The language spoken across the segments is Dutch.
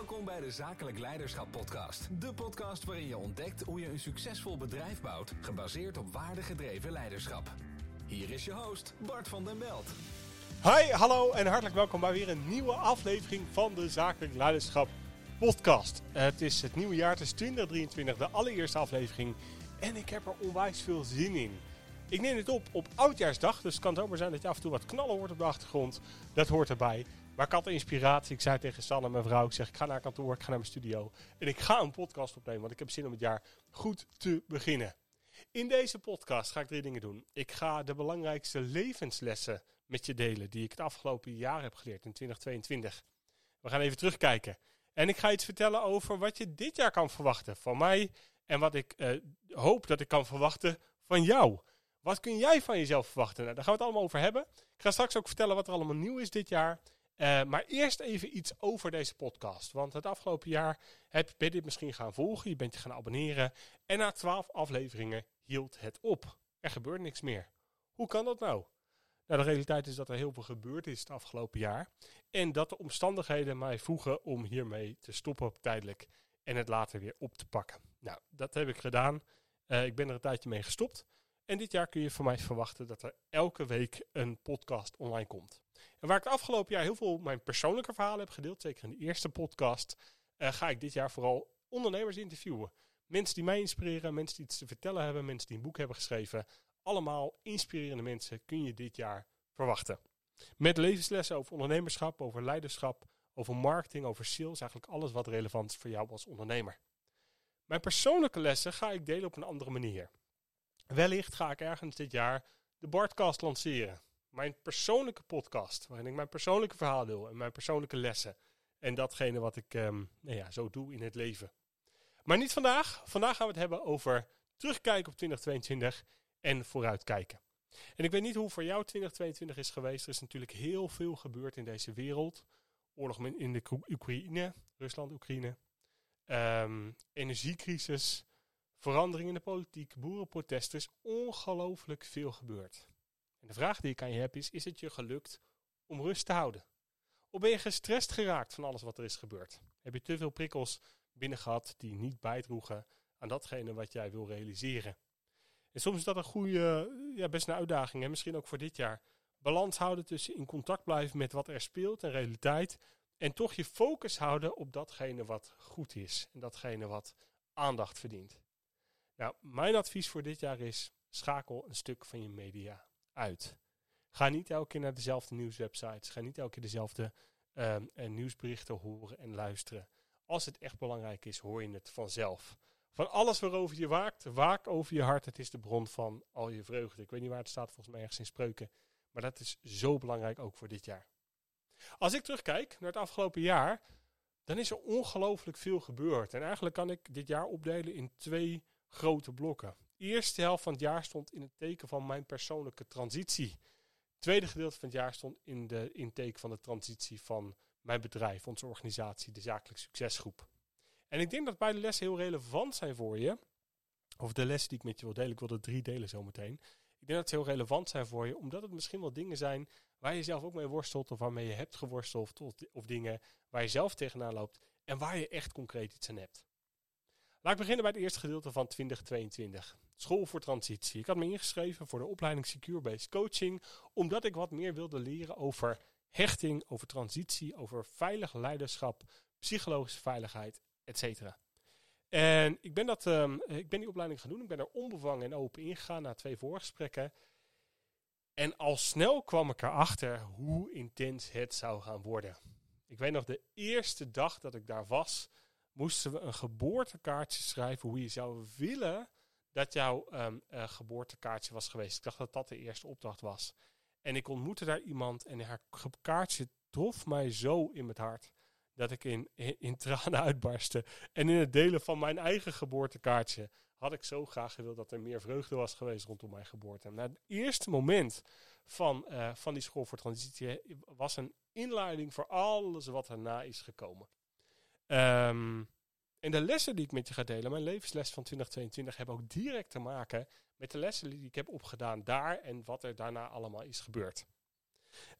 Welkom bij de Zakelijk Leiderschap Podcast. De podcast waarin je ontdekt hoe je een succesvol bedrijf bouwt, gebaseerd op waardegedreven leiderschap. Hier is je host, Bart van den Belt. Hi, hallo en hartelijk welkom bij weer een nieuwe aflevering van de Zakelijk Leiderschap Podcast. Het is het nieuwe jaar, het is 2023, de allereerste aflevering. En ik heb er onwijs veel zin in. Ik neem dit op op Oudjaarsdag, dus het kan zomaar zijn dat je af en toe wat knallen hoort op de achtergrond. Dat hoort erbij. Maar ik had inspiratie. Ik zei tegen Sanne, mijn vrouw, ik zeg ik ga naar kantoor, ik ga naar mijn studio. En ik ga een podcast opnemen, want ik heb zin om het jaar goed te beginnen. In deze podcast ga ik drie dingen doen. Ik ga de belangrijkste levenslessen met je delen die ik het afgelopen jaar heb geleerd in 2022. We gaan even terugkijken. En ik ga iets vertellen over wat je dit jaar kan verwachten van mij en wat ik uh, hoop dat ik kan verwachten van jou. Wat kun jij van jezelf verwachten? Nou, daar gaan we het allemaal over hebben. Ik ga straks ook vertellen wat er allemaal nieuw is dit jaar. Uh, maar eerst even iets over deze podcast. Want het afgelopen jaar heb je dit misschien gaan volgen. Je bent je gaan abonneren. En na twaalf afleveringen hield het op. Er gebeurt niks meer. Hoe kan dat nou? Nou, de realiteit is dat er heel veel gebeurd is het afgelopen jaar. En dat de omstandigheden mij vroegen om hiermee te stoppen tijdelijk. En het later weer op te pakken. Nou, dat heb ik gedaan. Uh, ik ben er een tijdje mee gestopt. En dit jaar kun je van mij verwachten dat er elke week een podcast online komt. En waar ik het afgelopen jaar heel veel mijn persoonlijke verhalen heb gedeeld, zeker in de eerste podcast, uh, ga ik dit jaar vooral ondernemers interviewen. Mensen die mij inspireren, mensen die iets te vertellen hebben, mensen die een boek hebben geschreven. Allemaal inspirerende mensen kun je dit jaar verwachten. Met levenslessen over ondernemerschap, over leiderschap, over marketing, over sales. Eigenlijk alles wat relevant is voor jou als ondernemer. Mijn persoonlijke lessen ga ik delen op een andere manier. Wellicht ga ik ergens dit jaar de Bartcast lanceren. Mijn persoonlijke podcast, waarin ik mijn persoonlijke verhaal deel en mijn persoonlijke lessen. En datgene wat ik um, nou ja, zo doe in het leven. Maar niet vandaag. Vandaag gaan we het hebben over terugkijken op 2022 en vooruitkijken. En ik weet niet hoe voor jou 2022 is geweest. Er is natuurlijk heel veel gebeurd in deze wereld. Oorlog in de Oekraïne, Rusland, Oekraïne. Um, energiecrisis, verandering in de politiek, boerenprotesten. Er is ongelooflijk veel gebeurd. En de vraag die ik aan je heb is, is het je gelukt om rust te houden? Of ben je gestrest geraakt van alles wat er is gebeurd? Heb je te veel prikkels binnen gehad die niet bijdroegen aan datgene wat jij wil realiseren? En soms is dat een goede, ja, best een uitdaging, en misschien ook voor dit jaar. Balans houden tussen in contact blijven met wat er speelt en realiteit. En toch je focus houden op datgene wat goed is. En datgene wat aandacht verdient. Mijn advies voor dit jaar is: schakel een stuk van je media uit. Ga niet elke keer naar dezelfde nieuwswebsites. Ga niet elke keer dezelfde uh, nieuwsberichten horen en luisteren. Als het echt belangrijk is, hoor je het vanzelf. Van alles waarover je waakt, waak over je hart. Het is de bron van al je vreugde. Ik weet niet waar het staat, volgens mij ergens in spreuken. Maar dat is zo belangrijk ook voor dit jaar. Als ik terugkijk naar het afgelopen jaar, dan is er ongelooflijk veel gebeurd. En eigenlijk kan ik dit jaar opdelen in twee grote blokken. Eerste helft van het jaar stond in het teken van mijn persoonlijke transitie. Tweede gedeelte van het jaar stond in de intake van de transitie van mijn bedrijf, onze organisatie, de Zakelijk Succesgroep. En ik denk dat beide lessen heel relevant zijn voor je. Of de lessen die ik met je wil delen, ik wil er drie delen zometeen. Ik denk dat ze heel relevant zijn voor je, omdat het misschien wel dingen zijn waar je zelf ook mee worstelt, of waarmee je hebt geworsteld, of, of dingen waar je zelf tegenaan loopt en waar je echt concreet iets aan hebt. Laat ik beginnen bij het eerste gedeelte van 2022. School voor transitie. Ik had me ingeschreven voor de opleiding Secure Based Coaching, omdat ik wat meer wilde leren over hechting, over transitie, over veilig leiderschap, psychologische veiligheid, etc. En ik ben, dat, um, ik ben die opleiding gaan doen. Ik ben er onbevangen en open ingegaan na twee voorgesprekken. En al snel kwam ik erachter hoe intens het zou gaan worden. Ik weet nog de eerste dag dat ik daar was, moesten we een geboortekaartje schrijven hoe je zou willen dat jouw um, uh, geboortekaartje was geweest. Ik dacht dat dat de eerste opdracht was. En ik ontmoette daar iemand en haar kaartje trof mij zo in het hart dat ik in, in, tranen uitbarstte. En in het delen van mijn eigen geboortekaartje had ik zo graag gewild dat er meer vreugde was geweest rondom mijn geboorte. En het eerste moment van, uh, van die school voor transitie was een inleiding voor alles wat erna is gekomen. Um, en de lessen die ik met je ga delen, mijn levensles van 2022, hebben ook direct te maken met de lessen die ik heb opgedaan daar en wat er daarna allemaal is gebeurd.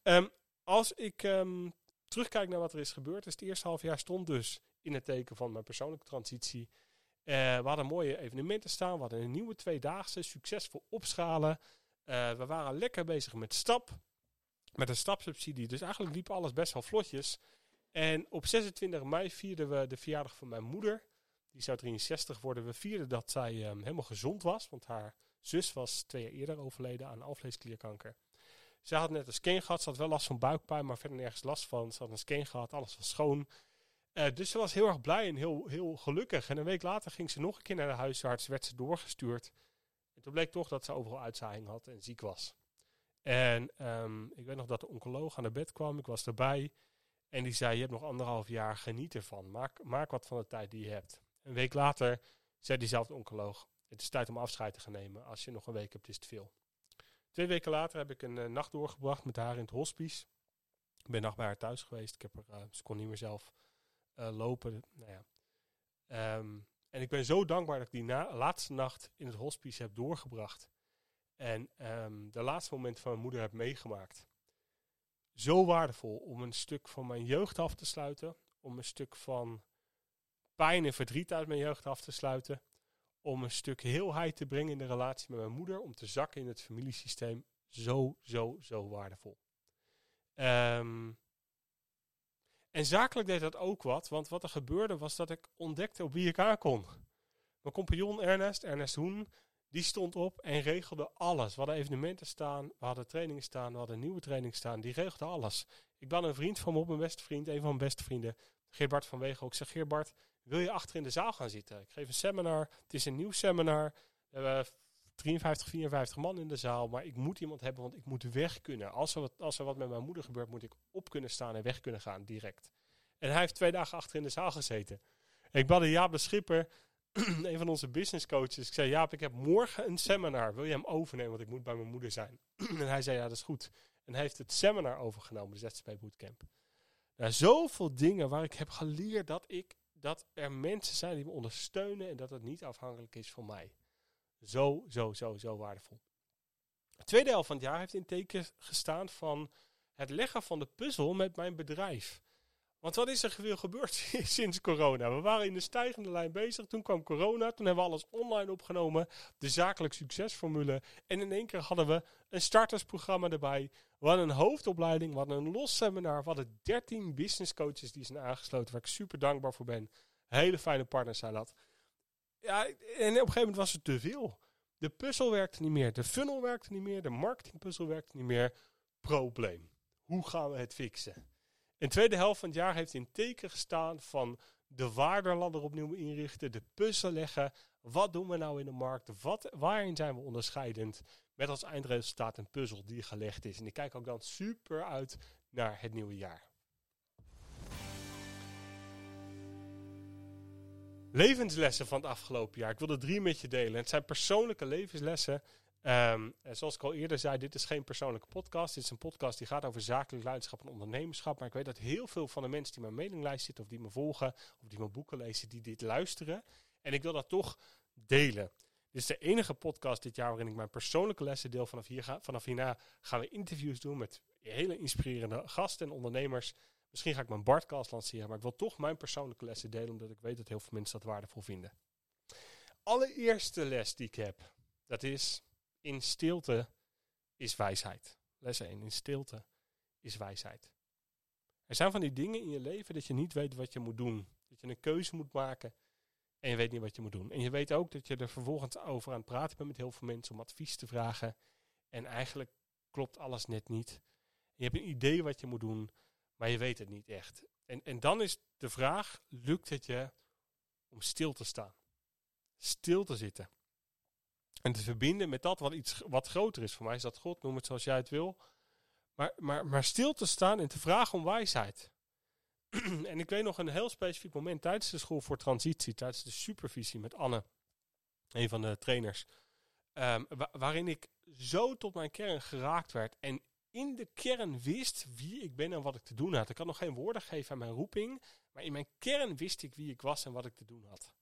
Um, als ik um, terugkijk naar wat er is gebeurd, is het eerste half jaar stond dus in het teken van mijn persoonlijke transitie. Uh, we hadden mooie evenementen staan. We hadden een nieuwe tweedaagse, succesvol opschalen. Uh, we waren lekker bezig met stap. Met een stapsubsidie. Dus eigenlijk liep alles best wel vlotjes. En op 26 mei vierden we de verjaardag van mijn moeder. Die zou 63 worden. We vierden dat zij um, helemaal gezond was. Want haar zus was twee jaar eerder overleden aan alvleesklierkanker. Ze had net een scan gehad. Ze had wel last van buikpijn, maar verder nergens last van. Ze had een scan gehad. Alles was schoon. Uh, dus ze was heel erg blij en heel, heel gelukkig. En een week later ging ze nog een keer naar de huisarts. Werd ze doorgestuurd. En toen bleek toch dat ze overal uitzaaiing had en ziek was. En um, ik weet nog dat de oncoloog aan de bed kwam. Ik was erbij. En die zei, je hebt nog anderhalf jaar, geniet ervan. Maak, maak wat van de tijd die je hebt. Een week later zei diezelfde oncoloog, het is tijd om afscheid te gaan nemen. Als je nog een week hebt, is het veel. Twee weken later heb ik een uh, nacht doorgebracht met haar in het hospice. Ik ben nacht bij haar thuis geweest. Ik heb er, uh, ze kon niet meer zelf uh, lopen. Nou ja. Um, en ik ben zo dankbaar dat ik die laatste nacht in het hospice heb doorgebracht. En um, de laatste moment van mijn moeder heb meegemaakt. Zo waardevol om een stuk van mijn jeugd af te sluiten. Om een stuk van pijn en verdriet uit mijn jeugd af te sluiten. Om een stuk heelheid te brengen in de relatie met mijn moeder. Om te zakken in het familiesysteem. Zo, zo, zo waardevol. Um, en zakelijk deed dat ook wat, want wat er gebeurde was dat ik ontdekte op wie ik aankon. Mijn compagnon Ernest, Ernest Hoen, die stond op en regelde alles. We hadden evenementen staan, we hadden trainingen staan, we hadden nieuwe trainingen staan. Die regelde alles. Ik ben een vriend van me op, mijn beste vriend, een van mijn beste vrienden, Geerbart van Wegen. Ik zeg, Geerbart, wil je achter in de zaal gaan zitten? Ik geef een seminar, het is een nieuw seminar. We hebben 53, 54 man in de zaal, maar ik moet iemand hebben, want ik moet weg kunnen. Als er, wat, als er wat met mijn moeder gebeurt, moet ik op kunnen staan en weg kunnen gaan, direct. En hij heeft twee dagen achter in de zaal gezeten. ik belde Jaap de Schipper, een van onze business coaches. Ik zei, Jaap, ik heb morgen een seminar. Wil je hem overnemen, want ik moet bij mijn moeder zijn. en hij zei, ja, dat is goed. En hij heeft het seminar overgenomen, de ZCP Bootcamp. Zoveel dingen waar ik heb geleerd dat, ik, dat er mensen zijn die me ondersteunen en dat het niet afhankelijk is van mij. Zo, zo, zo, zo waardevol. De tweede helft van het jaar heeft in teken gestaan van het leggen van de puzzel met mijn bedrijf. Want wat is er veel gebeurd sinds corona? We waren in de stijgende lijn bezig. Toen kwam corona. Toen hebben we alles online opgenomen. De zakelijk succesformule. En in één keer hadden we een startersprogramma erbij. We een hoofdopleiding. We een los seminar. We hadden 13 business coaches die zijn aangesloten. Waar ik super dankbaar voor ben. Hele fijne partners zijn dat. Ja, en op een gegeven moment was het te veel. De puzzel werkte niet meer. De funnel werkte niet meer. De marketingpuzzel werkte niet meer. Probleem. Hoe gaan we het fixen? In de tweede helft van het jaar heeft in teken gestaan van de waardeladder opnieuw inrichten, de puzzel leggen. Wat doen we nou in de markt? Wat, waarin zijn we onderscheidend? Met als eindresultaat een puzzel die gelegd is. En ik kijk ook dan super uit naar het nieuwe jaar. Levenslessen van het afgelopen jaar. Ik wil er drie met je delen. Het zijn persoonlijke levenslessen. Um, zoals ik al eerder zei, dit is geen persoonlijke podcast. Dit is een podcast die gaat over zakelijk leiderschap en ondernemerschap. Maar ik weet dat heel veel van de mensen die mijn mailinglijst zitten, of die me volgen, of die mijn boeken lezen, die dit luisteren. En ik wil dat toch delen. Dit is de enige podcast dit jaar waarin ik mijn persoonlijke lessen deel. Vanaf, hier ga, vanaf hierna gaan we interviews doen met hele inspirerende gasten en ondernemers. Misschien ga ik mijn Bartcast lanceren, maar ik wil toch mijn persoonlijke lessen delen, omdat ik weet dat heel veel mensen dat waardevol vinden. Allereerste les die ik heb, dat is in stilte is wijsheid. Les 1, in stilte is wijsheid. Er zijn van die dingen in je leven dat je niet weet wat je moet doen. Dat je een keuze moet maken en je weet niet wat je moet doen. En je weet ook dat je er vervolgens over aan het praten bent met heel veel mensen om advies te vragen. En eigenlijk klopt alles net niet. Je hebt een idee wat je moet doen, maar je weet het niet echt. En, en dan is de vraag, lukt het je om stil te staan? Stil te zitten. En te verbinden met dat wat iets wat groter is. Voor mij is dat God, noem het zoals jij het wil. Maar, maar, maar stil te staan en te vragen om wijsheid. en ik weet nog een heel specifiek moment tijdens de school voor transitie, tijdens de supervisie met Anne, een van de trainers. Um, waarin ik zo tot mijn kern geraakt werd. En in de kern wist wie ik ben en wat ik te doen had. Ik had nog geen woorden gegeven aan mijn roeping. Maar in mijn kern wist ik wie ik was en wat ik te doen had.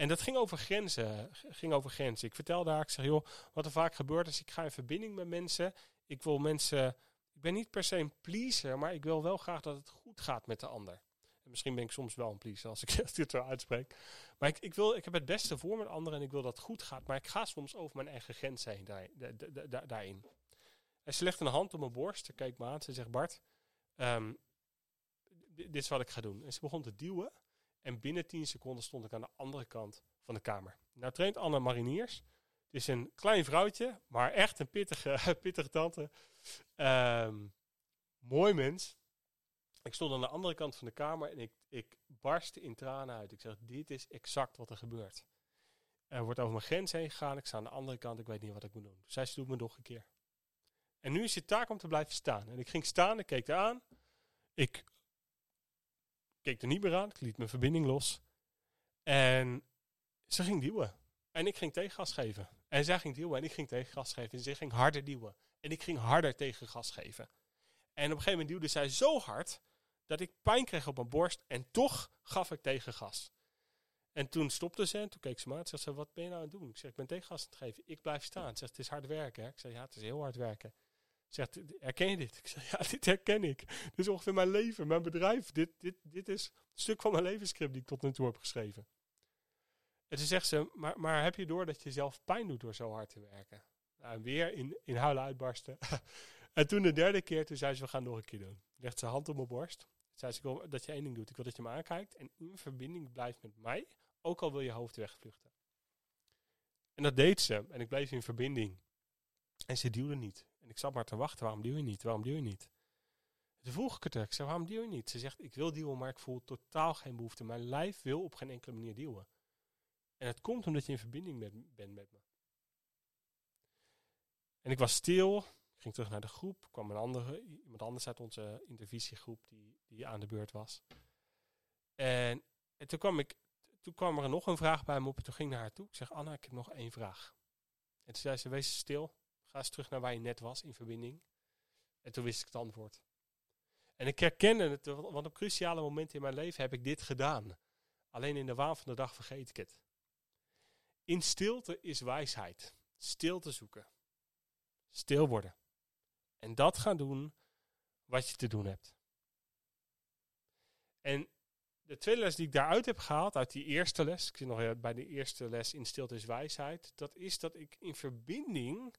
En dat ging over grenzen. Ging over grenzen. Ik vertelde haar, ik zeg, joh, wat er vaak gebeurt is, ik ga in verbinding met mensen. Ik wil mensen, ik ben niet per se een pleaser, maar ik wil wel graag dat het goed gaat met de ander. En misschien ben ik soms wel een pleaser als ik dit zo uitspreek. Maar ik, ik, wil, ik heb het beste voor met anderen en ik wil dat het goed gaat. Maar ik ga soms over mijn eigen grens heen daar, daarin. En ze legt een hand op mijn borst. Ze kijkt me aan. Ze zegt, Bart, um, dit is wat ik ga doen. En ze begon te duwen. En binnen 10 seconden stond ik aan de andere kant van de kamer. Nou traint Anne mariniers. Het is een klein vrouwtje, maar echt een pittige, pittige tante. Um, mooi mens. Ik stond aan de andere kant van de kamer en ik, ik barstte in tranen uit. Ik zeg, dit is exact wat er gebeurt. Er wordt over mijn grens heen gegaan. Ik sta aan de andere kant. Ik weet niet wat ik moet doen. Zij doet me nog een keer. En nu is het taak om te blijven staan. En ik ging staan, ik keek eraan. aan. Ik keek er niet meer aan. Ik liet mijn verbinding los. En ze ging duwen. En ik ging tegengas geven. En zij ging duwen en ik ging tegengas geven. En ze ging harder duwen. En ik ging harder tegengas geven. En op een gegeven moment duwde zij zo hard dat ik pijn kreeg op mijn borst. En toch gaf ik tegengas. En toen stopte ze en toen keek ze me aan. Zegt ze, wat ben je nou aan het doen? Ik zeg, ik ben tegengas aan het geven. Ik blijf staan. Ze zegt, het is hard werken. Ik zeg, ja, het is heel hard werken. Zegt, herken je dit? Ik zeg, ja, dit herken ik. Dit is ongeveer mijn leven, mijn bedrijf. Dit, dit, dit is een stuk van mijn levensscript die ik tot nu toe heb geschreven. En toen zegt ze, maar, maar heb je door dat je zelf pijn doet door zo hard te werken? Nou, weer in, in huilen uitbarsten. en toen de derde keer, toen zei ze, we gaan nog een keer doen. Legt ze hand op mijn borst. Zei ze, ik wil dat je één ding doet. Ik wil dat je me aankijkt en in verbinding blijft met mij. Ook al wil je hoofd wegvluchten. En dat deed ze. En ik bleef in verbinding. En ze duwde niet. Ik zat maar te wachten. Waarom duw je niet? Waarom duw je niet? Toen vroeg ik het. Ik zei, waarom duw je niet? Ze zegt, ik wil duwen, maar ik voel totaal geen behoefte. Mijn lijf wil op geen enkele manier duwen. En het komt omdat je in verbinding met, bent met me. En ik was stil. Ik ging terug naar de groep. Kwam een andere, iemand anders uit onze intervisiegroep die, die aan de beurt was. En, en toen, kwam ik, toen kwam er nog een vraag bij me op. En toen ging ik naar haar toe. Ik zeg, Anna, ik heb nog één vraag. En toen zei ze, wees stil. Ga eens terug naar waar je net was in verbinding. En toen wist ik het antwoord. En ik herkende het, want op cruciale momenten in mijn leven heb ik dit gedaan. Alleen in de waan van de dag vergeet ik het. In stilte is wijsheid. Stilte zoeken. Stil worden. En dat gaan doen wat je te doen hebt. En de tweede les die ik daaruit heb gehaald, uit die eerste les, ik zit nog bij de eerste les in stilte is wijsheid, dat is dat ik in verbinding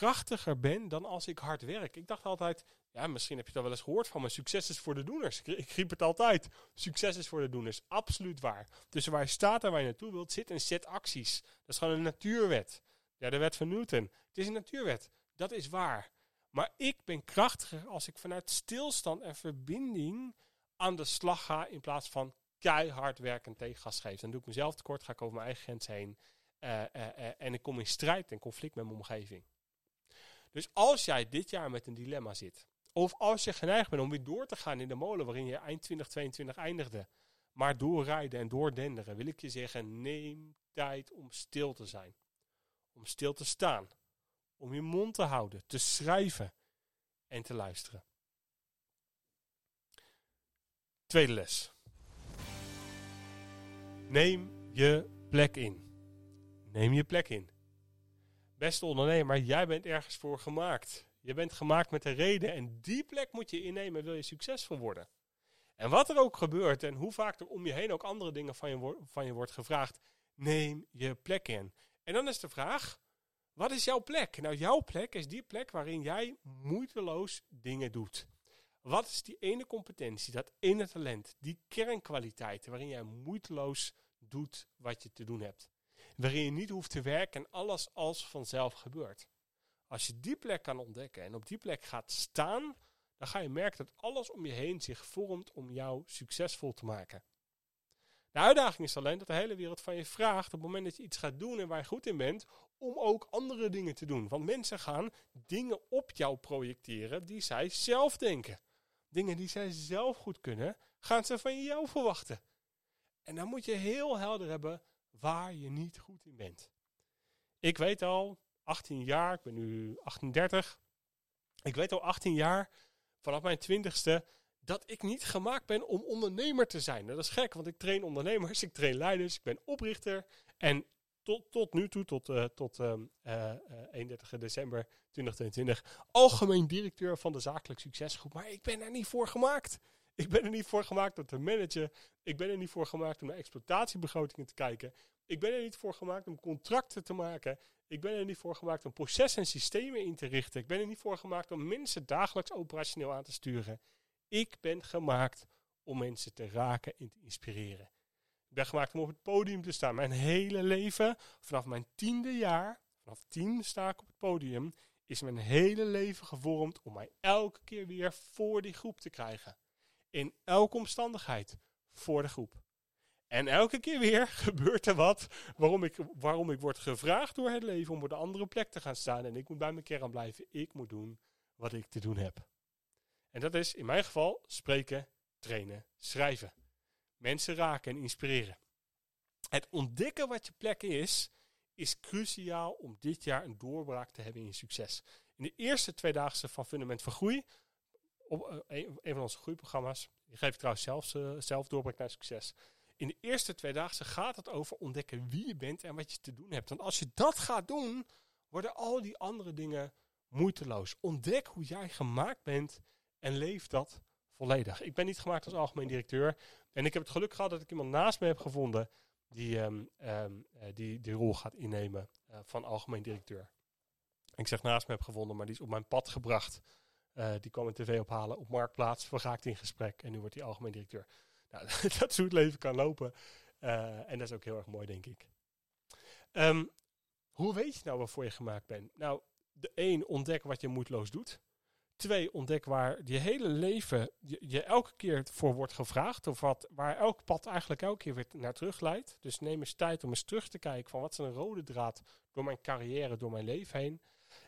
krachtiger ben dan als ik hard werk. Ik dacht altijd, ja, misschien heb je dat wel eens gehoord van me, succes is voor de doeners. Ik, riep het altijd, succes is voor de doeners. Absoluut waar. Tussen waar je staat en waar je naartoe wilt, zit een set acties. Dat is gewoon een natuurwet. Ja, de wet van Newton. Het is een natuurwet. Dat is waar. Maar ik ben krachtiger als ik vanuit stilstand en verbinding aan de slag ga in plaats van keihard werken tegen gas geven. Dan doe ik mezelf tekort, ga ik over mijn eigen grens heen. Uh, uh, uh, en ik kom in strijd en conflict met mijn omgeving. Dus als jij dit jaar met een dilemma zit, of als je geneigd bent om weer door te gaan in de molen waarin je eind 2022 eindigde, maar doorrijden en doordenderen, wil ik je zeggen, neem tijd om stil te zijn. Om stil te staan. Om je mond te houden, te schrijven en te luisteren. Tweede les. Neem je plek in. Neem je plek in. Beste ondernemer, jij bent ergens voor gemaakt. Je bent gemaakt met een reden en die plek moet je innemen, wil je succesvol worden. En wat er ook gebeurt en hoe vaak er om je heen ook andere dingen van je, van je wordt gevraagd, neem je plek in. En dan is de vraag, wat is jouw plek? Nou, jouw plek is die plek waarin jij moeiteloos dingen doet. Wat is die ene competentie, dat ene talent, die kernkwaliteiten waarin jij moeiteloos doet wat je te doen hebt? Waarin je niet hoeft te werken en alles als vanzelf gebeurt. Als je die plek kan ontdekken en op die plek gaat staan, dan ga je merken dat alles om je heen zich vormt om jou succesvol te maken. De uitdaging is alleen dat de hele wereld van je vraagt op het moment dat je iets gaat doen en waar je goed in bent, om ook andere dingen te doen. Want mensen gaan dingen op jou projecteren die zij zelf denken. Dingen die zij zelf goed kunnen, gaan ze van jou verwachten. En dan moet je heel helder hebben waar je niet goed in bent. Ik weet al, 18 jaar, ik ben nu 38. Ik weet al 18 jaar, vanaf mijn 20ste, dat ik niet gemaakt ben om ondernemer te zijn. Dat is gek, want ik train ondernemers, ik train leiders, ik ben oprichter. En tot, tot nu toe, tot, uh, tot uh, uh, 31 december 2022, algemeen directeur van de zakelijk succesgroep. Maar ik ben er niet voor gemaakt. Ik ben er niet voor gemaakt om te managen. Ik ben er niet voor gemaakt om naar exploitatiebegrotingen te kijken. Ik ben er niet voor gemaakt om contracten te maken. Ik ben er niet voor gemaakt om processen en systemen in te richten. Ik ben er niet voor gemaakt om mensen dagelijks operationeel aan te sturen. Ik ben gemaakt om mensen te raken en te inspireren. Ik ben gemaakt om op het podium te staan. Mijn hele leven, vanaf mijn tiende jaar, vanaf tien sta ik op het podium, is mijn hele leven gevormd om mij elke keer weer voor die groep te krijgen. In elke omstandigheid voor de groep. En elke keer weer gebeurt er wat waarom ik, waarom ik word gevraagd door het leven om op de andere plek te gaan staan. En ik moet bij mijn kern blijven. Ik moet doen wat ik te doen heb. En dat is in mijn geval spreken, trainen, schrijven. Mensen raken en inspireren. Het ontdekken wat je plek is, is cruciaal om dit jaar een doorbraak te hebben in succes. In de eerste twee dagen van Fundament voor Groei, op eh, een van onze groeiprogramma's, die geef ik trouwens zelf, uh, zelf naar succes. In de eerste twee dagen gaat het over ontdekken wie je bent en wat je te doen hebt. Want als je dat gaat doen, worden al die andere dingen moeiteloos. Ontdek hoe jij gemaakt bent en leef dat volledig. Ik ben niet gemaakt als algemeen directeur. En ik heb het geluk gehad dat ik iemand naast me heb gevonden die um, die, die rol gaat innemen van algemeen directeur. Ik zeg naast me heb gevonden, maar die is op mijn pad gebracht. Uh, die kwam een tv ophalen op Marktplaats, vergaakt in gesprek en nu wordt hij algemeen directeur. Nou, dat is hoe het leven kan lopen. Uh, en dat is ook heel erg mooi, denk ik. Um, hoe weet je nou waarvoor je gemaakt bent? Nou, de één, ontdek wat je moedloos doet. Twee, ontdek waar je hele leven je, je, elke keer voor wordt gevraagd. Of wat, waar elk pad eigenlijk elke keer weer naar terug leidt. Dus neem eens tijd om eens terug te kijken van wat is een rode draad door mijn carrière, door mijn leven heen.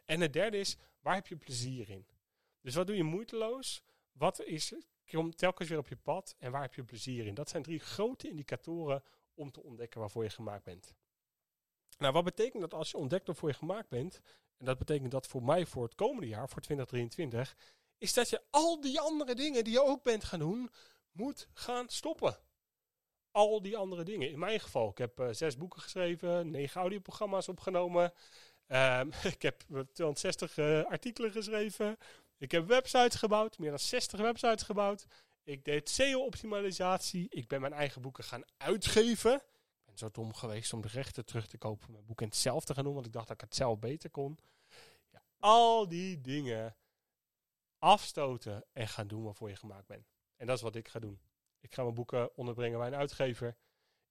En het derde is, waar heb je plezier in? Dus wat doe je moeiteloos? Wat is, kom telkens weer op je pad en waar heb je plezier in? Dat zijn drie grote indicatoren om te ontdekken waarvoor je gemaakt bent. Nou, wat betekent dat als je ontdekt waarvoor je gemaakt bent? En dat betekent dat voor mij voor het komende jaar, voor 2023, is dat je al die andere dingen die je ook bent gaan doen, moet gaan stoppen. Al die andere dingen. In mijn geval, ik heb uh, zes boeken geschreven, negen audioprogramma's opgenomen. Um, ik heb 260 uh, artikelen geschreven. Ik heb websites gebouwd, meer dan 60 websites gebouwd. Ik deed SEO-optimalisatie. Ik ben mijn eigen boeken gaan uitgeven. Ik ben zo dom geweest om de rechten terug te kopen voor mijn boek en het te gaan doen, want ik dacht dat ik het zelf beter kon. Ja, al die dingen afstoten en gaan doen waarvoor je gemaakt bent. En dat is wat ik ga doen. Ik ga mijn boeken onderbrengen bij een uitgever.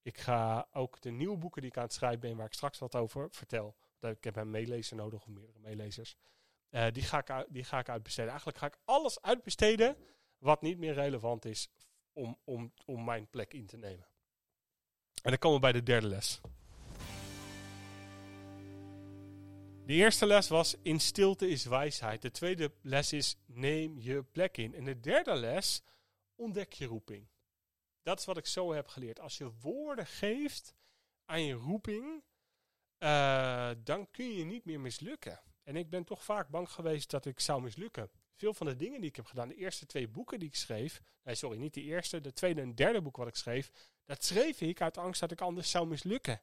Ik ga ook de nieuwe boeken die ik aan het schrijven ben, waar ik straks wat over vertel. Ik heb een meelezer nodig, of meerdere meelezers. Uh, die, ga ik, die ga ik uitbesteden. Eigenlijk ga ik alles uitbesteden wat niet meer relevant is om, om, om mijn plek in te nemen. En dan komen we bij de derde les. De eerste les was in stilte is wijsheid. De tweede les is neem je plek in. En de derde les ontdek je roeping. Dat is wat ik zo heb geleerd. Als je woorden geeft aan je roeping, uh, dan kun je niet meer mislukken. En ik ben toch vaak bang geweest dat ik zou mislukken. Veel van de dingen die ik heb gedaan, de eerste twee boeken die ik schreef, nee sorry, niet de eerste, de tweede en derde boek wat ik schreef, dat schreef ik uit angst dat ik anders zou mislukken.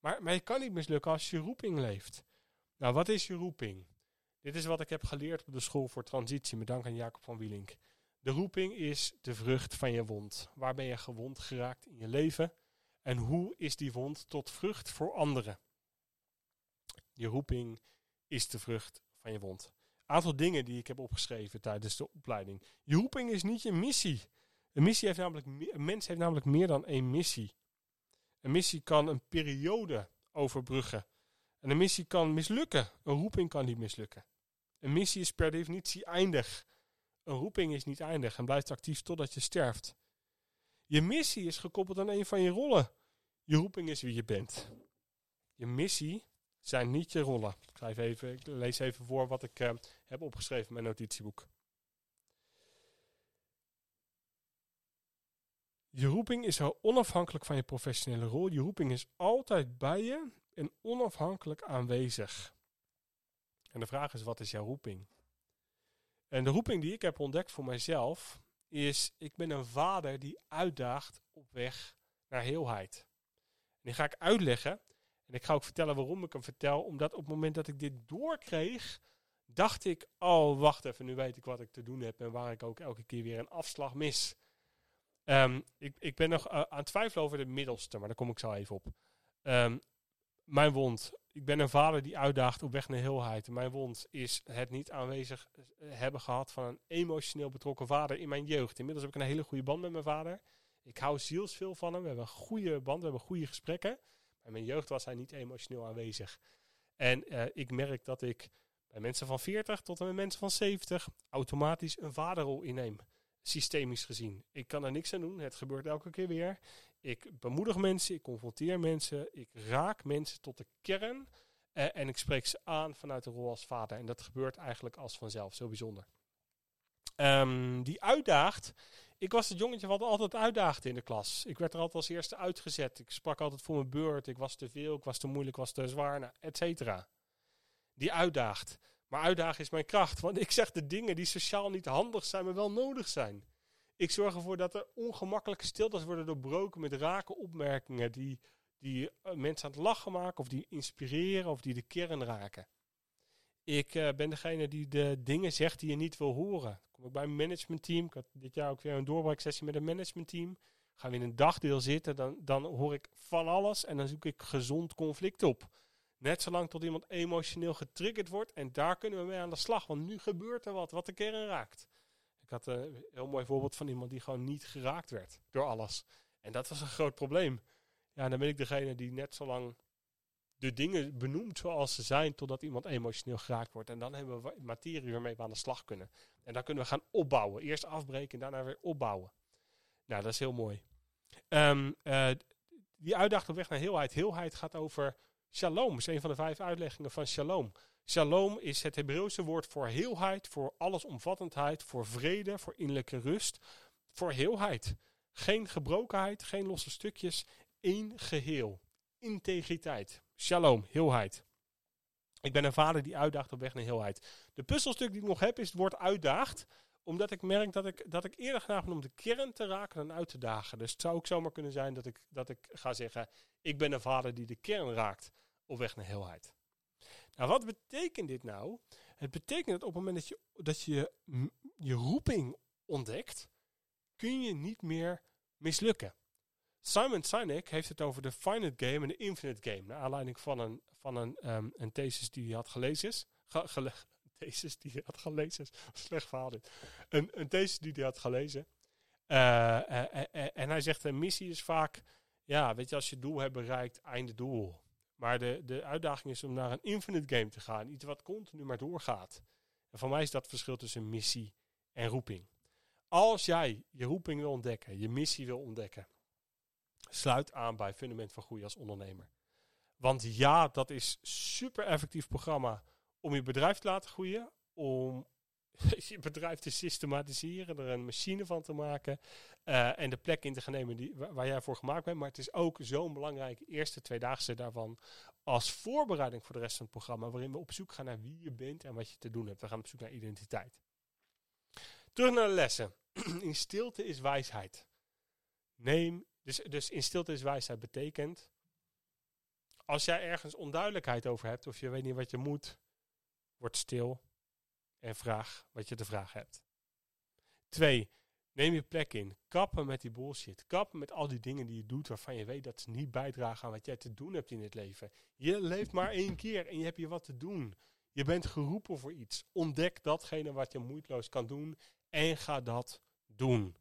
Maar, maar je kan niet mislukken als je roeping leeft. Nou, wat is je roeping? Dit is wat ik heb geleerd op de school voor transitie, met dank aan Jacob van Wielink. De roeping is de vrucht van je wond. Waar ben je gewond geraakt in je leven? En hoe is die wond tot vrucht voor anderen? Je roeping is de vrucht van je wond. Aantal dingen die ik heb opgeschreven tijdens de opleiding. Je roeping is niet je missie. Een, missie heeft namelijk, een mens heeft namelijk meer dan één missie. Een missie kan een periode overbruggen. En een missie kan mislukken. Een roeping kan niet mislukken. Een missie is per definitie eindig. Een roeping is niet eindig en blijft actief totdat je sterft. Je missie is gekoppeld aan een van je rollen. Je roeping is wie je bent. Je missie zijn niet je rollen. Ik, schrijf even, lees even voor wat ik uh, heb opgeschreven in mijn notitieboek. Je roeping is onafhankelijk van je professionele rol. Je roeping is altijd bij je en onafhankelijk aanwezig. En de vraag is, wat is jouw roeping? En de roeping die ik heb ontdekt voor mijzelf is, ik ben een vader die uitdaagt op weg naar heelheid. En die ga ik uitleggen En ik ga ook vertellen waarom ik hem vertel. Omdat op het moment dat ik dit doorkreeg, dacht ik, oh wacht even, nu weet ik wat ik te doen heb en waar ik ook elke keer weer een afslag mis. Ehm, ik, ik ben nog uh, aan het twijfelen over de middelste, maar daar kom ik zo even op. Ehm, mijn wond. Ik ben een vader die uitdaagt op weg naar heelheid. Mijn wond is het niet aanwezig eh, hebben gehad van een emotioneel betrokken vader in mijn jeugd. Inmiddels heb ik een hele goede band met mijn vader. Ik hou zielsveel van hem. We hebben een goede band, we hebben goede gesprekken. In mijn jeugd was hij niet emotioneel aanwezig. En uh, ik merk dat ik bij mensen van 40 tot en met mensen van 70 automatisch een vaderrol inneem. Systemisch gezien. Ik kan er niks aan doen. Het gebeurt elke keer weer. Ik bemoedig mensen, ik confronteer mensen, ik raak mensen tot de kern. Uh, en ik spreek ze aan vanuit de rol als vader. En dat gebeurt eigenlijk als vanzelf. Zo bijzonder. Um, die uitdaagt. Ik was het jongetje wat altijd uitdaagde in de klas. Ik werd er altijd als eerste uitgezet. Ik sprak altijd voor mijn beurt. Ik was te veel, ik was te moeilijk, ik was te zwaar, nou, et cetera die uitdaagt. Maar uitdagen is mijn kracht, want ik zeg de dingen die sociaal niet handig zijn, maar wel nodig zijn. Ik zorg ervoor dat er ongemakkelijke stiltes worden doorbroken met rake opmerkingen die, die eh, mensen aan het lachen maken, of die inspireren, of die de kern raken. Ik uh, ben degene die de dingen zegt die je niet wil horen. kom ik bij mijn managementteam. Ik had dit jaar ook weer een doorbraaksessie met een managementteam. Gaan we in een dagdeel zitten, dan, dan hoor ik van alles en dan zoek ik gezond conflict op. Net zolang tot iemand emotioneel getriggerd wordt. En daar kunnen we mee aan de slag. Want nu gebeurt er wat, wat de kern raakt. Ik had een heel mooi voorbeeld van iemand die gewoon niet geraakt werd door alles. En dat was een groot probleem. Ja, dan ben ik degene die net zo lang de dingen benoemt zoals ze zijn, totdat iemand emotioneel geraakt wordt. En dan hebben we materie waarmee we aan de slag kunnen. En dan kunnen we gaan opbouwen. Eerst afbreken en daarna weer opbouwen. Nou, dat is heel mooi. Um, uh, die uitdaging op weg naar heelheid. Heelheid gaat over Shalom is een van de vijf uitleggingen van shalom. Shalom is het Hebreeuwse woord voor heelheid, voor allesomvattendheid, voor vrede, voor innerlijke rust, voor heelheid. Geen gebrokenheid, geen losse stukjes, één geheel. Integriteit. Shalom, heelheid. Ik ben een vader die uitdaagt op weg naar heelheid. De puzzelstuk die ik nog heb is het woord uitdaagt omdat ik merk dat ik, dat ik eerder graag ben om de kern te raken dan uit te dagen. Dus het zou ook zomaar kunnen zijn dat ik, dat ik ga zeggen: Ik ben een vader die de kern raakt op weg naar heelheid. Nou, wat betekent dit nou? Het betekent dat op het moment dat je dat je, je roeping ontdekt, kun je niet meer mislukken. Simon Sinek heeft het over de finite game en de infinite game. Naar aanleiding van een, van een, um, een thesis die hij had gelezen. Ge, gele, thesis die hij had gelezen. Slecht verhaal dit. Een, een thesis die hij had gelezen. Uh, uh, uh, en hij zegt, een missie is vaak, ja, weet je, als je doel hebt bereikt, einde doel. Maar de, de uitdaging is om naar een infinite game te gaan. Iets wat continu maar doorgaat. En voor mij is dat verschil tussen missie en roeping. Als jij je roeping wil ontdekken, je missie wil ontdekken, sluit aan bij Fundament van Groei als ondernemer. Want ja, dat is super effectief programma om je bedrijf te laten groeien, om je bedrijf te systematiseren, er een machine van te maken uh, en de plek in te gaan nemen die, waar, jij voor gemaakt bent. Maar het is ook zo'n belangrijke eerste tweedaagse daarvan als voorbereiding voor de rest van het programma, waarin we op zoek gaan naar wie je bent en wat je te doen hebt. We gaan op zoek naar identiteit. Terug naar de lessen. in stilte is wijsheid. Neem, dus, dus in stilte is wijsheid betekent, als jij ergens onduidelijkheid over hebt of je weet niet wat je moet, word stil en vraag wat je te vragen hebt. Twee, neem je plek in. Kappen met die bullshit. Kappen met al die dingen die je doet waarvan je weet dat ze niet bijdragen aan wat jij te doen hebt in het leven. Je leeft maar één keer en je hebt hier wat te doen. Je bent geroepen voor iets. Ontdek datgene wat je moeiteloos kan doen en ga dat doen.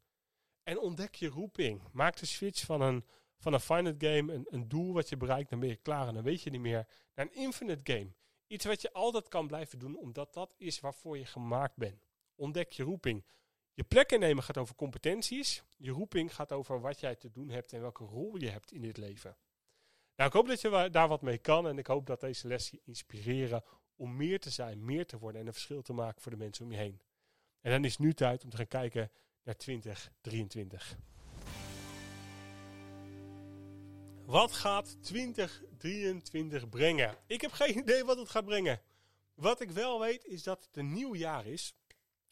En ontdek je roeping. Maak de switch van een, van een finite game, een, een doel wat je bereikt, dan ben je klaar en dan weet je niet meer, naar een infinite game. Iets wat je altijd kan blijven doen, omdat dat is waarvoor je gemaakt bent. Ontdek je roeping. Je plek innemen gaat over competenties. Je roeping gaat over wat jij te doen hebt en welke rol je hebt in dit leven. Nou, ik hoop dat je daar wat mee kan en ik hoop dat deze les je inspireren om meer te zijn, meer te worden en een verschil te maken voor de mensen om je heen. En dan is nu tijd om te gaan kijken naar 2023. Wat gaat 2023 brengen? Ik heb geen idee wat het gaat brengen. Wat ik wel weet is dat het een nieuw jaar is.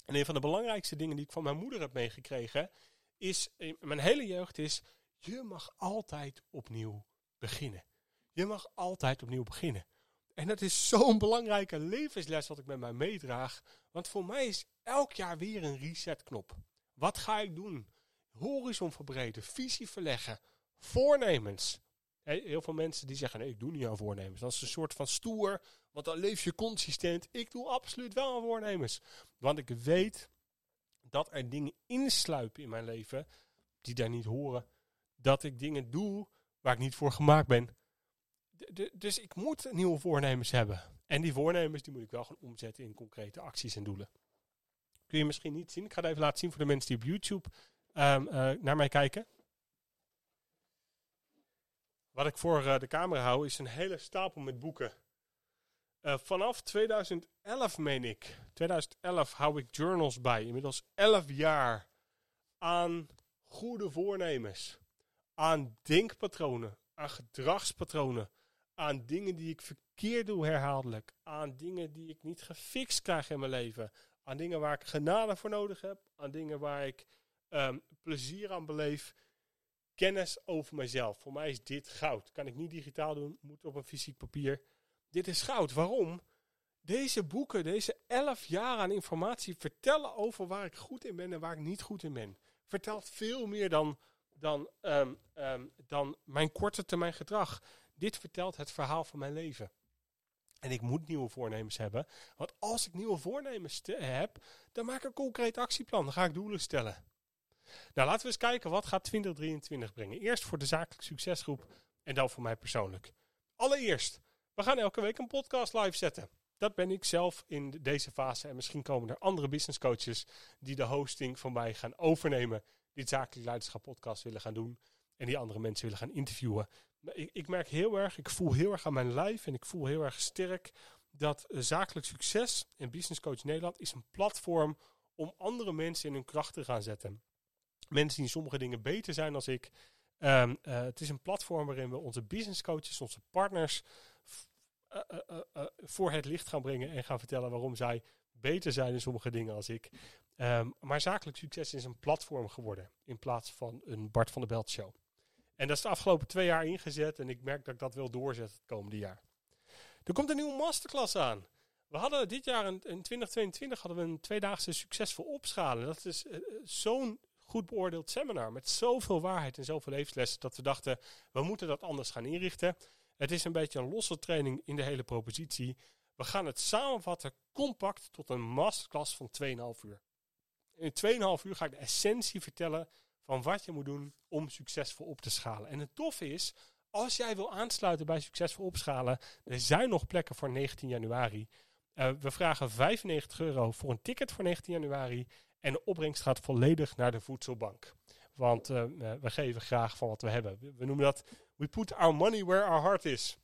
En een van de belangrijkste dingen die ik van mijn moeder heb meegekregen, is mijn hele jeugd is, je mag altijd opnieuw beginnen. Je mag altijd opnieuw beginnen. En dat is zo'n belangrijke levensles wat ik met mij meedraag. Want voor mij is elk jaar weer een resetknop. Wat ga ik doen? Horizon verbreden, visie verleggen, voornemens. Heel veel mensen die zeggen, nee, ik doe niet aan voornemens. Dat is een soort van stoer, want dan leef je consistent. Ik doe absoluut wel aan voornemens. Want ik weet dat er dingen insluipen in mijn leven die daar niet horen. Dat ik dingen doe waar ik niet voor gemaakt ben. dus ik moet nieuwe voornemens hebben. En die voornemens die moet ik wel gaan omzetten in concrete acties en doelen. Kun je misschien niet zien. Ik ga het even laten zien voor de mensen die op YouTube um, uh, naar mij kijken. Wat ik voor uh, de camera hou is een hele stapel met boeken. Uh, vanaf 2011 meen ik. 2011 hou ik journals bij. Inmiddels 11 jaar aan goede voornemens. Aan denkpatronen. Aan gedragspatronen. Aan dingen die ik verkeerd doe herhaaldelijk. Aan dingen die ik niet gefixt krijg in mijn leven. Aan dingen waar ik genade voor nodig heb. Aan dingen waar ik um, plezier aan beleef. Kennis over mezelf. Voor mij is dit goud. Kan ik niet digitaal doen, moet op een fysiek papier. Dit is goud. Waarom? Deze boeken, deze elf jaar aan informatie vertellen over waar ik goed in ben en waar ik niet goed in ben. Vertelt veel meer dan, dan, um, um, dan mijn korte termijn gedrag. Dit vertelt het verhaal van mijn leven. En ik moet nieuwe voornemens hebben. Want als ik nieuwe voornemens heb, dan maak ik een concreet actieplan. Dan ga ik doelen stellen. Nou, laten we eens kijken wat gaat 2023 brengen. Eerst voor de zakelijke succesgroep en dan voor mij persoonlijk. Allereerst, we gaan elke week een podcast live zetten. Dat ben ik zelf in deze fase. En misschien komen er andere business coaches die de hosting van mij gaan overnemen. Die zakelijk leiderschap podcast willen gaan doen. En die andere mensen willen gaan interviewen. Ik, ik merk heel erg, ik voel heel erg aan mijn lijf en ik voel heel erg sterk dat zakelijk succes en Business Coach Nederland is een platform om andere mensen in hun kracht te gaan zetten mensen die in sommige dingen beter zijn dan ik. Um, uh, het is een platform waarin we onze business coaches, onze partners uh, voor het licht gaan brengen en gaan vertellen waarom zij beter zijn in sommige dingen als ik. Um, maar zakelijk succes is een platform geworden in plaats van een Bart van der Belt show. En dat is de afgelopen twee jaar ingezet en ik merk dat ik dat wil doorzetten het komende jaar. Er komt een nieuwe masterclass aan. We hadden dit jaar in, in 2022 hadden we een tweedaagse succesvol opschalen. Dat is zo'n goed beoordeeld seminar met zoveel waarheid en zoveel levenslessen dat we dachten, we moeten dat anders gaan inrichten. Het is een beetje een losse training in de hele propositie. We gaan het samenvatten compact tot een masterclass van 2,5 uur. In 2,5 uur ga ik de essentie vertellen van wat je moet doen om succesvol op te schalen. En het toffe is, als jij wil aansluiten bij succesvol opschalen, er zijn nog plekken voor 19 januari. Uh, we vragen 95 euro voor een ticket voor 19 januari. En de opbrengst gaat volledig naar de voedselbank. Want uh, we geven graag van wat we hebben. We noemen dat we put our money where our heart is.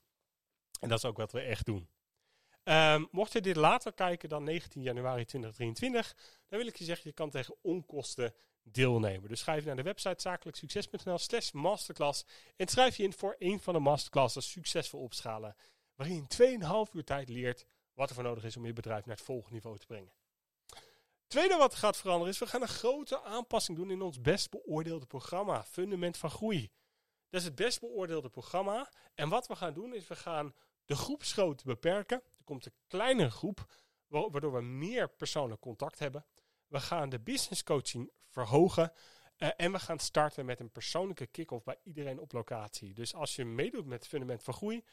En dat is ook wat we echt doen. Um, mocht je dit later kijken dan 19 januari 2023, dan wil ik je zeggen, je kan tegen onkosten deelnemen. Dus schrijf je naar de website zakelijksucces.nl slash masterclass en schrijf je in voor een van de masterclasses succesvol opschalen. Waarin je in 2,5 uur tijd leert wat er voor nodig is om je bedrijf naar het volgende niveau te brengen. Tweede wat gaat veranderen is, we gaan een grote aanpassing doen in ons best beoordeelde programma, Fundament van Groei. Dat is het best beoordeelde programma. En wat we gaan doen is, we gaan de groepsgrootte beperken. Er komt een kleinere groep, waardoor we meer persoonlijk contact hebben. We gaan de business coaching verhogen. Uh, en we gaan starten met een persoonlijke kick-off bij iedereen op locatie. Dus als je meedoet met Fundament van Groei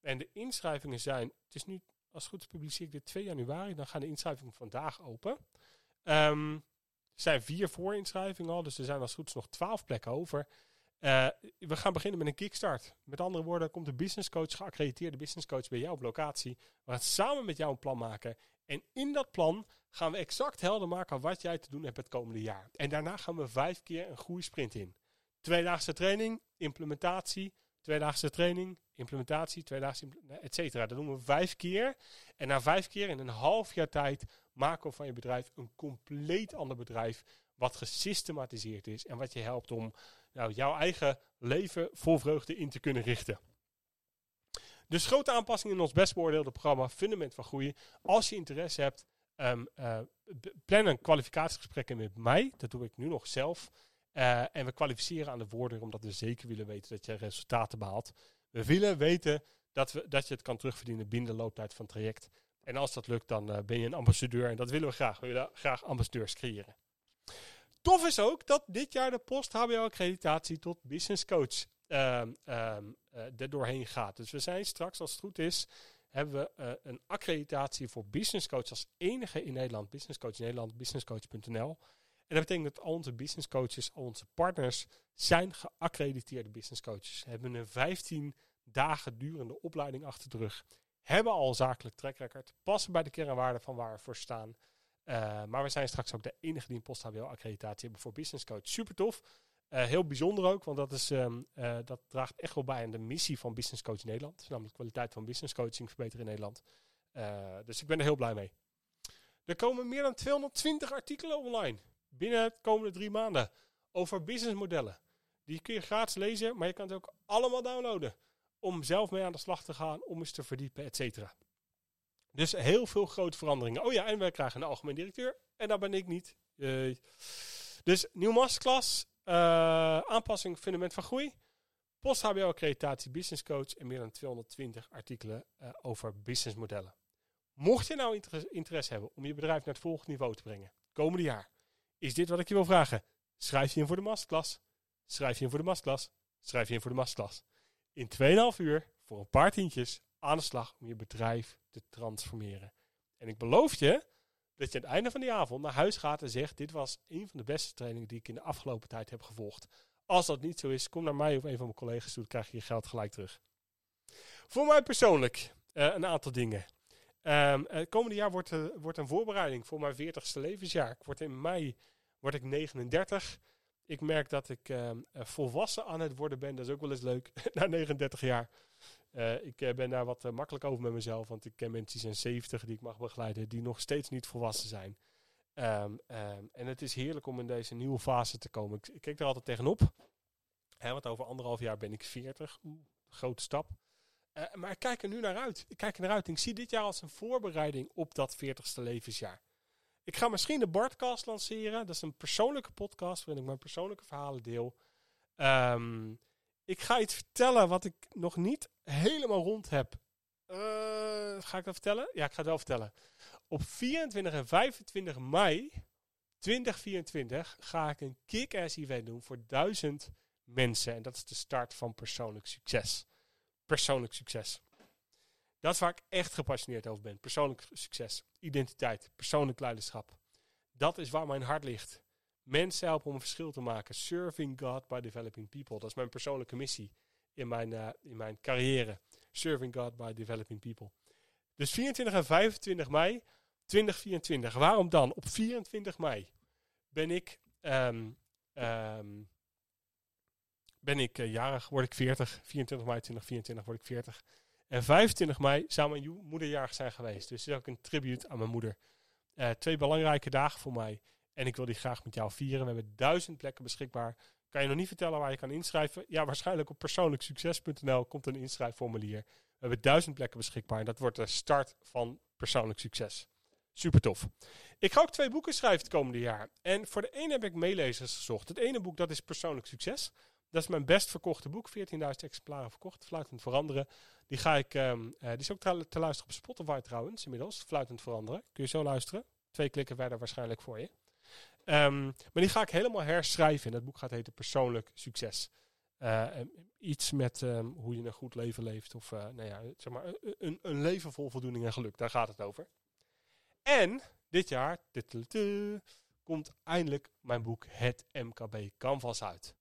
en de inschrijvingen zijn, het is nu als goed publiceer ik dit 2 januari, dan gaan de inschrijvingen vandaag open. Um, er zijn vier voorinschrijvingen al, dus er zijn als goed nog twaalf plekken over. Uh, we gaan beginnen met een kickstart. Met andere woorden, komt de business coach, geaccrediteerde business coach bij jou op locatie. We gaan samen met jou een plan maken. En in dat plan gaan we exact helder maken wat jij te doen hebt het komende jaar. En daarna gaan we vijf keer een groeisprint in. Tweedaagse training, implementatie, tweedaagse training, implementatie, tweedaagse, et cetera. Dat doen we vijf keer. En na vijf keer in een half jaar tijd maken we van je bedrijf een compleet ander bedrijf. Wat gesystematiseerd is en wat je helpt om nou, jouw eigen leven vol vreugde in te kunnen richten. Dus grote aanpassingen in ons best beoordeelde programma Fundament van Groeien. Als je interesse hebt, um, uh, plan een kwalificatiegesprek met mij. Dat doe ik nu nog zelf. Uh, en we kwalificeren aan de woorden omdat we zeker willen weten dat je resultaten behaalt. We willen weten dat, we, dat je het kan terugverdienen binnen de looptijd van het traject. En als dat lukt, dan eh, ben je een ambassadeur. En dat willen we graag. We willen graag ambassadeurs creëren. Tof is ook dat dit jaar de post-HBO-accreditatie tot business coach ehm, ehm, eh, er doorheen gaat. Dus we zijn straks, als het goed is, hebben we eh, een accreditatie voor business coach als enige in Nederland. Business Coach Nederland, businesscoach.nl. En dat betekent dat al onze business coaches, al onze partners, zijn geaccrediteerde business coaches. Hebben een 15 dagen durende opleiding achter de rug. Hebben al zakelijk track record. Passen bij de kernwaarden van waar we voor staan. Uh, maar we zijn straks ook de enige die een post-HBO-accreditatie hebben voor business coach. Super tof. Uh, heel bijzonder ook, want dat, is, um, uh, dat draagt echt wel bij aan de missie van Business Coach Nederland. Namelijk kwaliteit van business coaching verbeteren in Nederland. dus ik ben er heel blij mee. Er komen meer dan 220 artikelen online binnen de komende drie maanden over businessmodellen. Die kun je gratis lezen, maar je kan het ook allemaal downloaden. Om zelf mee aan de slag te gaan, om eens te verdiepen, et cetera. Dus heel veel grote veranderingen. Oh ja, en wij krijgen een algemeen directeur. En dat ben ik niet. Dus nieuw masterclass, aanpassing fundament van groei. Post-HBO accreditatie business coach en meer dan 220 artikelen uh, over businessmodellen. Mocht je nou interesse, interesse hebben om je bedrijf naar het volgende niveau te brengen, komende jaar, is dit wat ik je wil vragen. Schrijf je in voor de masterclass. Schrijf je in voor de masterclass. Schrijf je in voor de masterclass. In 2,5 uur, voor een paar tientjes, aan de slag om je bedrijf te transformeren. En ik beloof je dat je aan het einde van die avond naar huis gaat en zegt: Dit was een van de beste trainingen die ik in de afgelopen tijd heb gevolgd. Als dat niet zo is, kom naar mij of een van mijn collega's toe, dan krijg je je geld gelijk terug. Voor mij persoonlijk uh, een aantal dingen. Het komende jaar wordt, uh, wordt een voorbereiding voor mijn 40ste levensjaar. Ik word in mei word ik 39. Ik merk dat ik uh, volwassen aan het worden ben. Dat is ook wel eens leuk, na 39 jaar. Uh, ik uh, ben daar wat makkelijk over met mezelf, want ik ken mensen die zijn 70 die ik mag begeleiden, die nog steeds niet volwassen zijn. Um, um, en het is heerlijk om in deze nieuwe fase te komen. Ik, kijk er altijd tegenop. Hè, want over anderhalf jaar ben ik 40. Oeh, grote stap. maar ik kijk er nu naar uit. Ik kijk er naar uit. Ik zie dit jaar als een voorbereiding op dat 40ste levensjaar. Ik ga misschien de Bartcast lanceren. Dat is een persoonlijke podcast waarin ik mijn persoonlijke verhalen deel. Um, ik ga iets vertellen wat ik nog niet helemaal rond heb. Uh, ga ik dat vertellen? Ja, ik ga het wel vertellen. Op 24 en 25 mei 2024 ga ik een kick-ass event doen voor duizend mensen. En dat is de start van persoonlijk succes. Persoonlijk succes. Dat is waar ik echt gepassioneerd over ben. Persoonlijk succes, identiteit, persoonlijk leiderschap. Dat is waar mijn hart ligt. Mensen helpen om een verschil te maken. Serving God by developing people. Dat is mijn persoonlijke missie in mijn, uh, in mijn carrière. Serving God by developing people. Dus 24 en 25 mei 2024. Waarom dan? Op 24 mei ben ik, um, um, ben ik uh, jarig, word ik 40. 24 mei 2024 word ik 40. En 25 mei zou mijn moederjarig zijn geweest. Dus het is ook een tribute aan mijn moeder. Uh, twee belangrijke dagen voor mij. En ik wil die graag met jou vieren. We hebben duizend plekken beschikbaar. Kan je nog niet vertellen waar je kan inschrijven? Ja, waarschijnlijk op persoonlijksucces.nl komt een inschrijfformulier. We hebben duizend plekken beschikbaar. En dat wordt de start van persoonlijk succes. Super tof. Ik ga ook twee boeken schrijven het komende jaar. En voor de ene heb ik meelezers gezocht. Het ene boek dat is persoonlijk succes. Dat is mijn best verkochte boek. 14.000 exemplaren verkocht. Fluitend veranderen. Die ga ik. Um, uh, die is ook te luisteren op Spotify trouwens inmiddels. Fluitend veranderen. Kun je zo luisteren. Twee klikken verder waarschijnlijk voor je. Um, maar die ga ik helemaal herschrijven. En dat boek gaat heten Persoonlijk Succes. Uh, iets met um, hoe je een goed leven leeft. Of uh, nou ja, zeg maar, een, een leven vol voldoening en geluk. Daar gaat het over. En dit jaar komt eindelijk mijn boek Het MKB Canvas uit.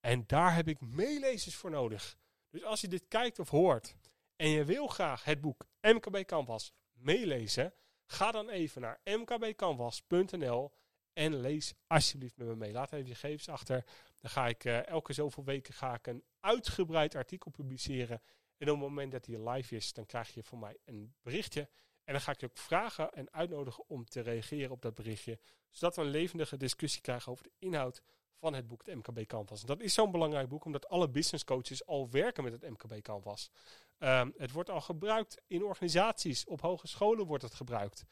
En daar heb ik meelezers voor nodig. Dus als je dit kijkt of hoort en je wil graag het boek MKB Canvas meelezen, ga dan even naar mkbcanvas.nl en lees alsjeblieft met me mee. Laat even je gegevens achter. Dan ga ik uh, elke zoveel weken ga ik een uitgebreid artikel publiceren. En op het moment dat hij live is, dan krijg je van mij een berichtje. En dan ga ik je ook vragen en uitnodigen om te reageren op dat berichtje. Zodat we een levendige discussie krijgen over de inhoud van het boek, het MKB Canvas. Dat is zo'n belangrijk boek, omdat alle business coaches al werken met het MKB Canvas. Um, het wordt al gebruikt in organisaties, op hogescholen wordt het gebruikt.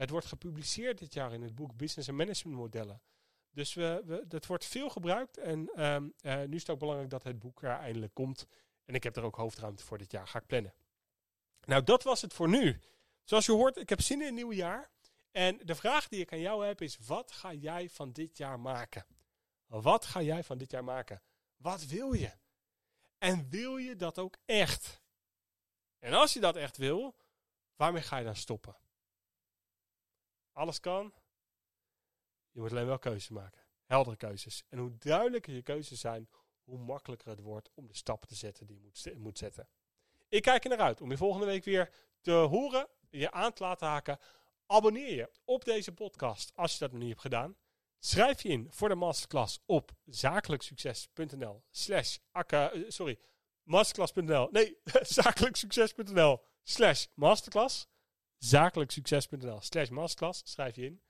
Het wordt gepubliceerd dit jaar in het boek Business en Management Modellen. Dus we, we, dat wordt veel gebruikt en um, uh, nu is het ook belangrijk dat het boek er eindelijk komt. En ik heb er ook hoofdruimte voor dit jaar. Ga ik plannen. Nou, dat was het voor nu. Zoals je hoort, ik heb zin in een nieuw jaar. En de vraag die ik aan jou heb is: wat ga jij van dit jaar maken? Wat ga jij van dit jaar maken? Wat wil je? En wil je dat ook echt? En als je dat echt wil, waarmee ga je dan stoppen? Alles kan. Je moet alleen wel keuzes maken. Heldere keuzes. En hoe duidelijker je keuzes zijn, hoe makkelijker het wordt om de stappen te zetten die je moet, moet zetten. Ik kijk er naar uit om je volgende week weer te horen, je aan te laten haken. Abonneer je op deze podcast als je dat nog niet hebt gedaan. Schrijf je in voor de masterclass op zakelijksucces.nl slash eh, sorry, masterclass.nl nee, zakelijksucces.nl slash masterclass zakelijksucces.nl slash masterclass schrijf je in.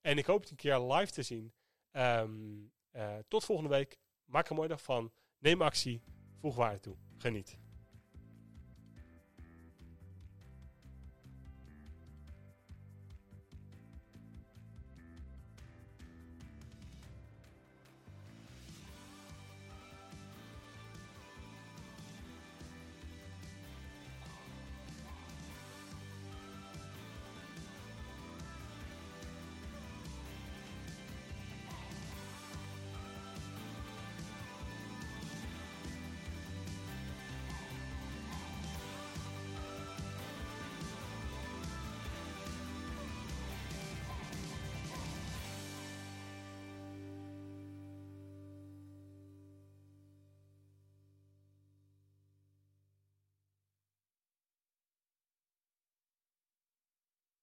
En ik hoop het een keer live te zien. Um, uh, tot volgende week. Maak er mooi dag van. Neem actie. Voeg waarde toe. Geniet.